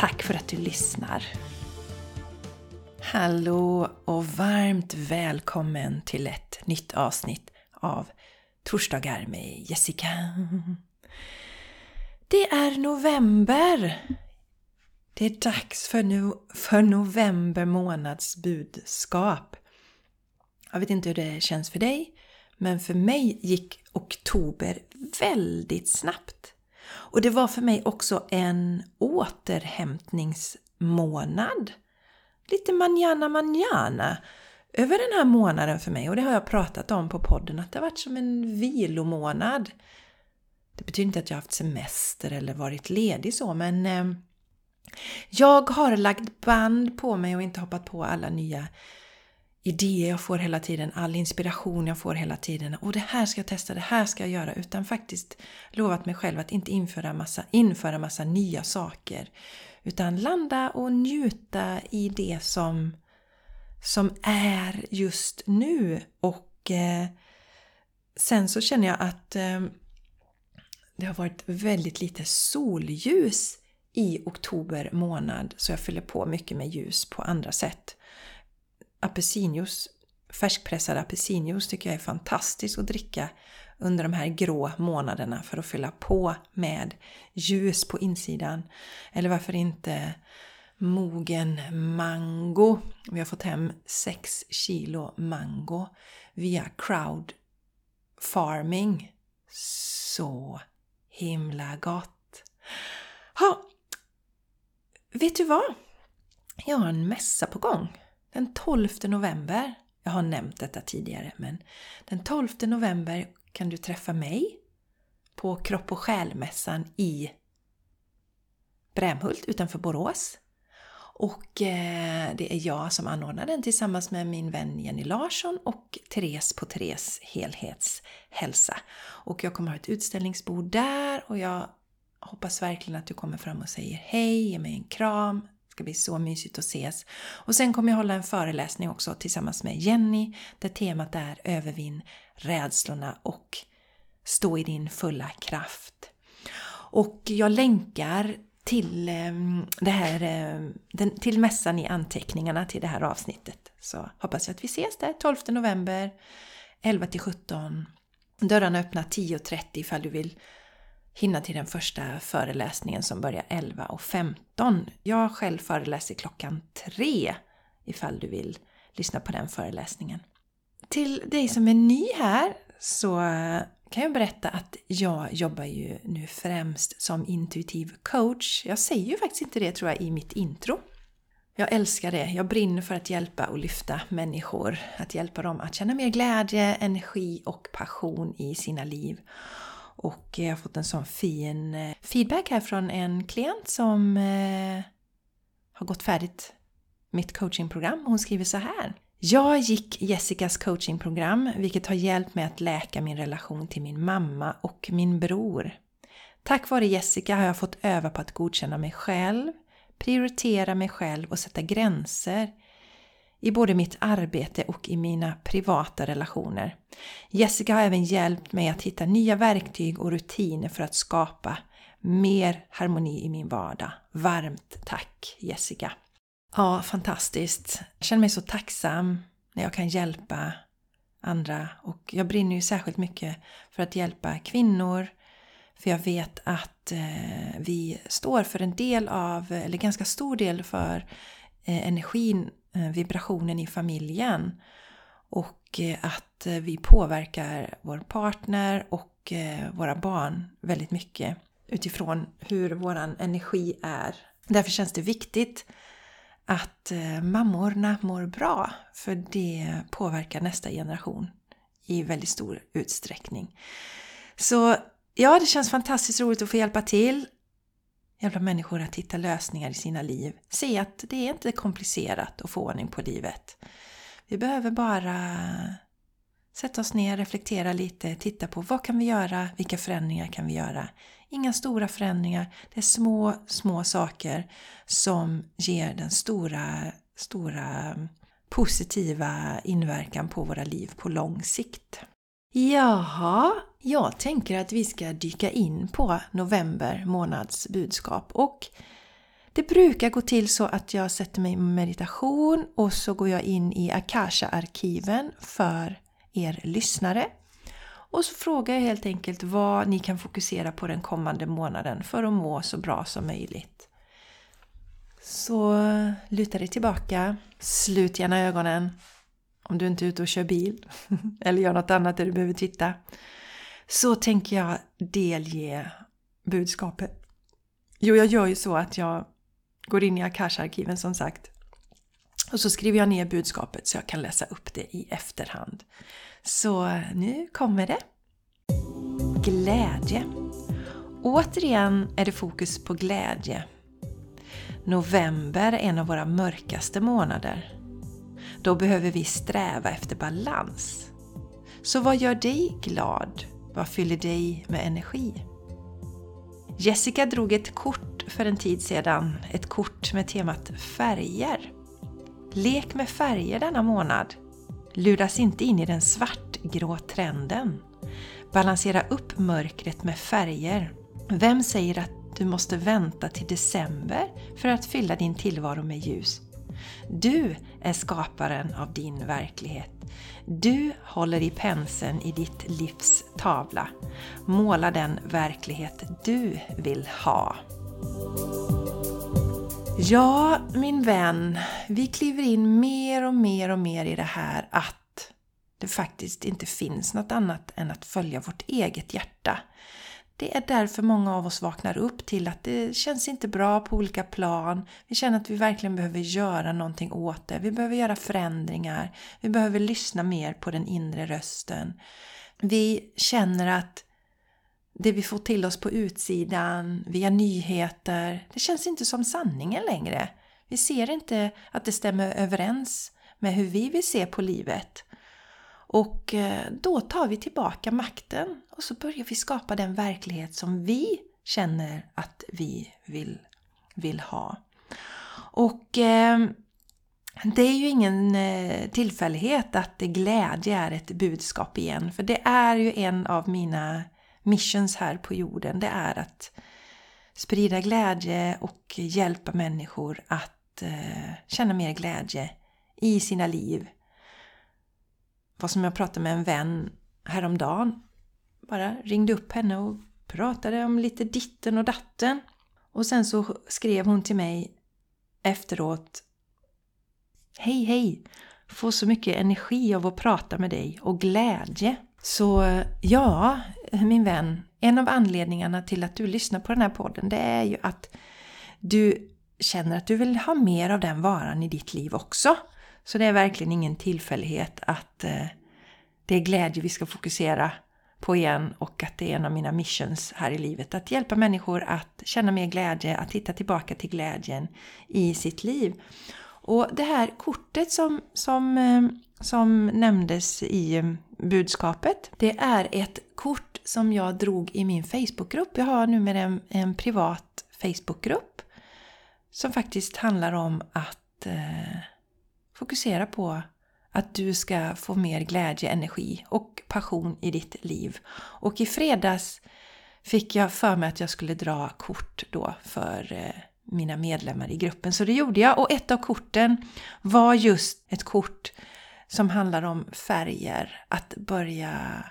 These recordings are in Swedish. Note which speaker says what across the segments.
Speaker 1: Tack för att du lyssnar! Hallå och varmt välkommen till ett nytt avsnitt av Torsdagar med Jessica. Det är november! Det är dags för, no för november månads budskap. Jag vet inte hur det känns för dig, men för mig gick oktober väldigt snabbt. Och det var för mig också en återhämtningsmånad. Lite manjana manjana över den här månaden för mig och det har jag pratat om på podden att det har varit som en vilomånad. Det betyder inte att jag har haft semester eller varit ledig så men eh, jag har lagt band på mig och inte hoppat på alla nya idéer jag får hela tiden, all inspiration jag får hela tiden. Och det här ska jag testa, det här ska jag göra. Utan faktiskt lovat mig själv att inte införa massa, införa massa nya saker. Utan landa och njuta i det som, som är just nu. Och eh, sen så känner jag att eh, det har varit väldigt lite solljus i oktober månad. Så jag fyller på mycket med ljus på andra sätt apelsinjuice, färskpressad apelsinjuice tycker jag är fantastiskt att dricka under de här grå månaderna för att fylla på med ljus på insidan. Eller varför inte mogen mango. Vi har fått hem 6 kilo mango via crowd farming. Så himla gott! Ha, vet du vad? Jag har en mässa på gång den 12 november, jag har nämnt detta tidigare, men den 12 november kan du träffa mig på Kropp och själmässan i Brämhult utanför Borås. Och eh, det är jag som anordnar den tillsammans med min vän Jenny Larsson och Therese på Therese helhetshälsa. Och jag kommer ha ett utställningsbord där och jag hoppas verkligen att du kommer fram och säger hej, ge mig en kram, det ska bli så mysigt att ses. Och sen kommer jag hålla en föreläsning också tillsammans med Jenny där temat är Övervinn rädslorna och stå i din fulla kraft. Och jag länkar till, ehm, det här, ehm, till mässan i anteckningarna till det här avsnittet. Så hoppas jag att vi ses där 12 november 11 till 17. Dörrarna öppnar 10.30 ifall du vill hinna till den första föreläsningen som börjar 11.15. Jag själv föreläser klockan 3 ifall du vill lyssna på den föreläsningen. Till dig som är ny här så eh, kan jag berätta att jag jobbar ju nu främst som intuitiv coach. Jag säger ju faktiskt inte det tror jag i mitt intro. Jag älskar det. Jag brinner för att hjälpa och lyfta människor. Att hjälpa dem att känna mer glädje, energi och passion i sina liv. Och jag har fått en sån fin eh, feedback här från en klient som eh, har gått färdigt mitt coachingprogram. Hon skriver så här. Jag gick Jessicas coachingprogram vilket har hjälpt mig att läka min relation till min mamma och min bror. Tack vare Jessica har jag fått öva på att godkänna mig själv, prioritera mig själv och sätta gränser i både mitt arbete och i mina privata relationer. Jessica har även hjälpt mig att hitta nya verktyg och rutiner för att skapa mer harmoni i min vardag. Varmt tack Jessica! Ja, fantastiskt. Jag känner mig så tacksam när jag kan hjälpa andra och jag brinner ju särskilt mycket för att hjälpa kvinnor för jag vet att eh, vi står för en del av, eller ganska stor del för eh, energin Eh, vibrationen i familjen. Och eh, att eh, vi påverkar vår partner och våra barn väldigt mycket utifrån hur vår energi är. Därför känns det viktigt att mammorna mår bra, för det påverkar nästa generation i väldigt stor utsträckning. Så ja, det känns fantastiskt roligt att få hjälpa till hjälpa människor att hitta lösningar i sina liv. Se att det är inte komplicerat att få ordning på livet. Vi behöver bara sätta oss ner, reflektera lite, titta på vad kan vi göra, vilka förändringar kan vi göra. Inga stora förändringar, det är små, små saker som ger den stora, stora positiva inverkan på våra liv på lång sikt. Jaha, jag tänker att vi ska dyka in på november månads budskap och det brukar gå till så att jag sätter mig i meditation och så går jag in i Akasha-arkiven för er lyssnare. Och så frågar jag helt enkelt vad ni kan fokusera på den kommande månaden för att må så bra som möjligt. Så luta dig tillbaka, slut gärna ögonen om du inte är ute och kör bil eller gör något annat där du behöver titta. Så tänker jag delge budskapet. Jo, jag gör ju så att jag går in i Akash-arkiven som sagt. Och så skriver jag ner budskapet så jag kan läsa upp det i efterhand. Så nu kommer det. Glädje. Återigen är det fokus på glädje. November är en av våra mörkaste månader. Då behöver vi sträva efter balans. Så vad gör dig glad? Vad fyller dig med energi? Jessica drog ett kort för en tid sedan, ett kort med temat färger. Lek med färger denna månad. Luras inte in i den svartgrå trenden. Balansera upp mörkret med färger. Vem säger att du måste vänta till december för att fylla din tillvaro med ljus? Du är skaparen av din verklighet. Du håller i penseln i ditt livs tavla. Måla den verklighet du vill ha. Ja, min vän, vi kliver in mer och mer och mer i det här att det faktiskt inte finns något annat än att följa vårt eget hjärta. Det är därför många av oss vaknar upp till att det känns inte bra på olika plan. Vi känner att vi verkligen behöver göra någonting åt det. Vi behöver göra förändringar. Vi behöver lyssna mer på den inre rösten. Vi känner att det vi får till oss på utsidan, via nyheter, det känns inte som sanningen längre. Vi ser inte att det stämmer överens med hur vi vill se på livet. Och eh, då tar vi tillbaka makten och så börjar vi skapa den verklighet som vi känner att vi vill, vill ha. Och eh, det är ju ingen eh, tillfällighet att glädje är ett budskap igen, för det är ju en av mina missions här på jorden. Det är att sprida glädje och hjälpa människor att eh, känna mer glädje i sina liv vad som jag pratade med en vän häromdagen. Bara ringde upp henne och pratade om lite ditten och datten. Och sen så skrev hon till mig efteråt. Hej hej! Får så mycket energi av att prata med dig och glädje. Så ja, min vän, en av anledningarna till att du lyssnar på den här podden det är ju att du känner att du vill ha mer av den varan i ditt liv också. Så det är verkligen ingen tillfällighet att eh, det är glädje vi ska fokusera på igen och att det är en av mina missions här i livet. Att hjälpa människor att känna mer glädje, att hitta tillbaka till glädjen i sitt liv. Och det här kortet som, som, eh, som nämndes i eh, budskapet, det är ett kort som jag drog i min Facebookgrupp. Jag har numera en, en privat Facebookgrupp som faktiskt handlar om att eh, Fokusera på att du ska få mer glädje, energi och passion i ditt liv. Och i fredags fick jag för mig att jag skulle dra kort då för eh, mina medlemmar i gruppen. Så det gjorde jag och ett av korten var just ett kort som handlar om färger. Att börja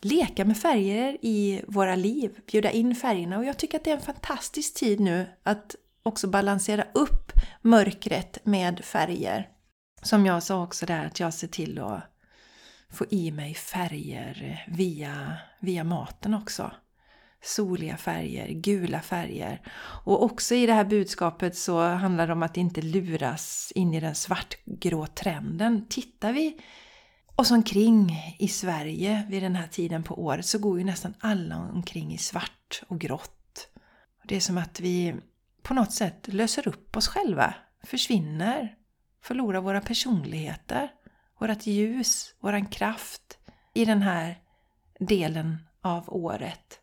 Speaker 1: leka med färger i våra liv, bjuda in färgerna. Och jag tycker att det är en fantastisk tid nu att också balansera upp mörkret med färger. Som jag sa också där, att jag ser till att få i mig färger via, via maten också. Soliga färger, gula färger. Och också i det här budskapet så handlar det om att inte luras in i den svartgrå trenden. Tittar vi oss omkring i Sverige vid den här tiden på året så går ju nästan alla omkring i svart och grått Det är som att vi på något sätt löser upp oss själva, försvinner, förlorar våra personligheter, vårt ljus, våran kraft i den här delen av året.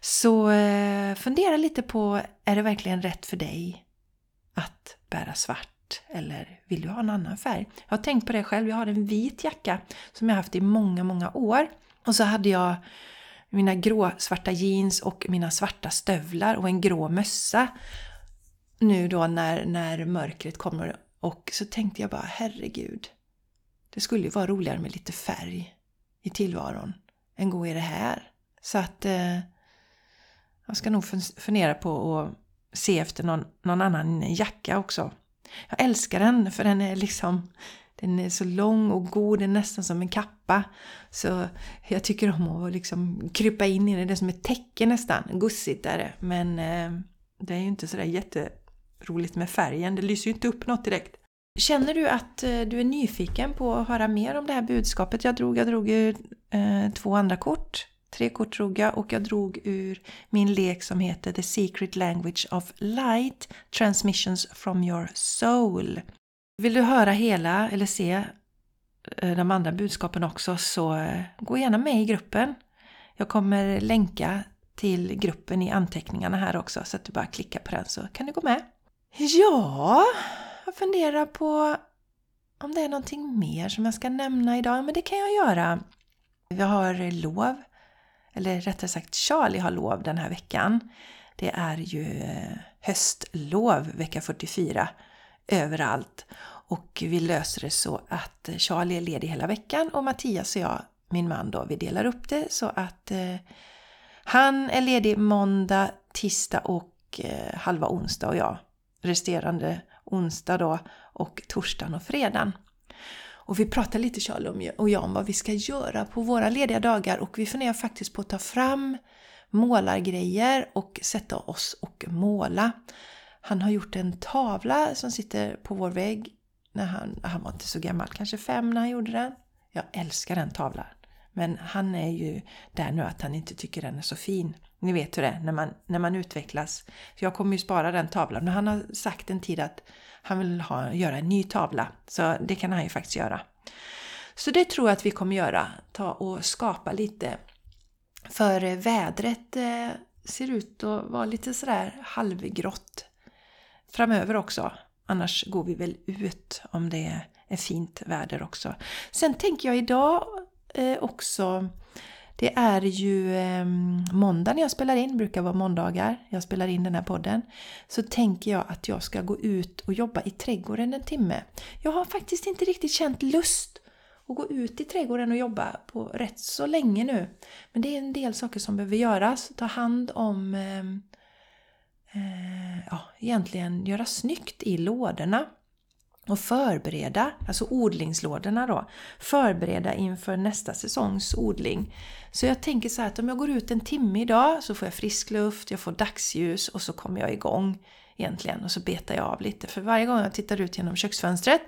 Speaker 1: Så eh, fundera lite på, är det verkligen rätt för dig att bära svart? Eller vill du ha en annan färg? Jag har tänkt på det själv, jag har en vit jacka som jag haft i många, många år. Och så hade jag mina gråsvarta jeans och mina svarta stövlar och en grå mössa. Nu då när, när mörkret kommer och så tänkte jag bara herregud. Det skulle ju vara roligare med lite färg i tillvaron än gå i det här. Så att eh, jag ska nog fundera på att se efter någon, någon annan jacka också. Jag älskar den för den är liksom den är så lång och god, den är nästan som en kappa. Så jag tycker om att liksom krypa in i den, det är som ett täcke nästan. Gussigt är det. Men eh, det är ju inte sådär jätteroligt med färgen, det lyser ju inte upp något direkt. Känner du att eh, du är nyfiken på att höra mer om det här budskapet? Jag drog, jag drog ju eh, två andra kort. Tre kort drog jag och jag drog ur min lek som heter The Secret Language of Light Transmissions from your Soul. Vill du höra hela eller se eh, de andra budskapen också så eh, gå gärna med i gruppen. Jag kommer länka till gruppen i anteckningarna här också så att du bara klickar på den så kan du gå med. Ja, jag funderar på om det är någonting mer som jag ska nämna idag. Men det kan jag göra. Vi har lov, eller rättare sagt Charlie har lov den här veckan. Det är ju eh, höstlov vecka 44 överallt. Och vi löser det så att eh, Charlie är ledig hela veckan och Mattias och jag, min man då, vi delar upp det så att eh, han är ledig måndag, tisdag och eh, halva onsdag och jag resterande onsdag då och torsdagen och fredagen. Och vi pratar lite Charlie och jag om vad vi ska göra på våra lediga dagar och vi funderar faktiskt på att ta fram målargrejer och sätta oss och måla. Han har gjort en tavla som sitter på vår vägg när han, han var inte så gammal, kanske fem när han gjorde den. Jag älskar den tavlan. Men han är ju där nu att han inte tycker den är så fin. Ni vet hur det är när man, när man utvecklas. Så jag kommer ju spara den tavlan. Men han har sagt en tid att han vill ha, göra en ny tavla. Så det kan han ju faktiskt göra. Så det tror jag att vi kommer göra. Ta och skapa lite. För vädret eh, ser ut att vara lite sådär halvgrått framöver också. Annars går vi väl ut om det är fint väder också. Sen tänker jag idag eh, också det är ju eh, måndag när jag spelar in, brukar vara måndagar jag spelar in den här podden. Så tänker jag att jag ska gå ut och jobba i trädgården en timme. Jag har faktiskt inte riktigt känt lust att gå ut i trädgården och jobba på rätt så länge nu. Men det är en del saker som behöver göras. Ta hand om ehm, eh, ja, egentligen göra snyggt i lådorna och förbereda, alltså odlingslådorna då, förbereda inför nästa säsongs odling. Så jag tänker så här att om jag går ut en timme idag så får jag frisk luft, jag får dagsljus och så kommer jag igång egentligen och så betar jag av lite. För varje gång jag tittar ut genom köksfönstret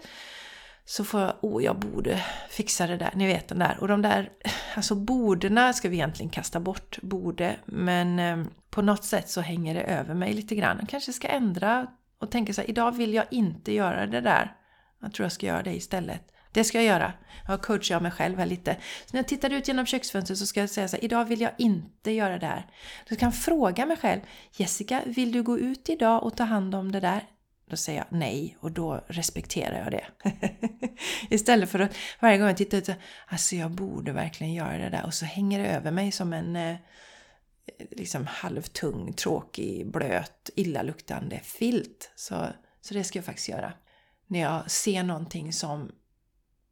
Speaker 1: så får jag, oh jag borde fixa det där, ni vet den där. Och de där, alltså bordena ska vi egentligen kasta bort, borde, men eh, på något sätt så hänger det över mig lite grann. Jag kanske ska ändra och tänka så här, idag vill jag inte göra det där. Jag tror jag ska göra det istället. Det ska jag göra. Jag coachar mig själv här lite. Så när jag tittar ut genom köksfönstret så ska jag säga så här, idag vill jag inte göra det här. Så jag kan fråga mig själv, Jessica, vill du gå ut idag och ta hand om det där? Då säger jag nej och då respekterar jag det. Istället för att varje gång jag tittar ut, alltså jag borde verkligen göra det där och så hänger det över mig som en eh, liksom halvtung, tråkig, blöt, illaluktande filt. Så, så det ska jag faktiskt göra. När jag ser någonting som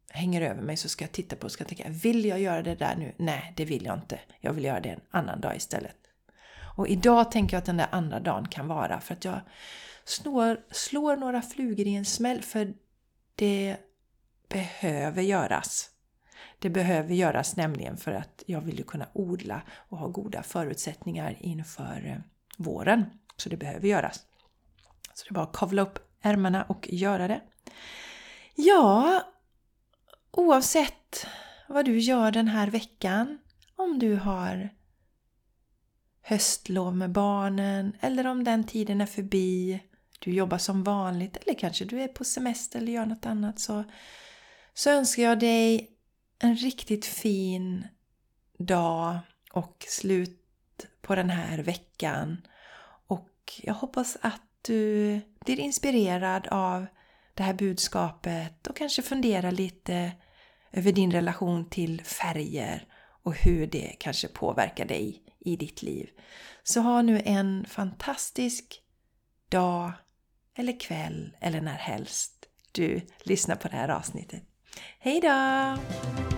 Speaker 1: hänger över mig så ska jag titta på och ska tänka, vill jag göra det där nu? Nej, det vill jag inte. Jag vill göra det en annan dag istället. Och idag tänker jag att den där andra dagen kan vara för att jag slår, slår några flugor i en smäll för det behöver göras. Det behöver göras nämligen för att jag vill ju kunna odla och ha goda förutsättningar inför eh, våren. Så det behöver göras. Så det är bara att kavla upp ärmarna och göra det. Ja, oavsett vad du gör den här veckan, om du har höstlov med barnen eller om den tiden är förbi, du jobbar som vanligt eller kanske du är på semester eller gör något annat. Så, så önskar jag dig en riktigt fin dag och slut på den här veckan. Och jag hoppas att du blir inspirerad av det här budskapet och kanske funderar lite över din relation till färger och hur det kanske påverkar dig i ditt liv. Så ha nu en fantastisk dag eller kväll eller när helst du lyssnar på det här avsnittet. Hej då!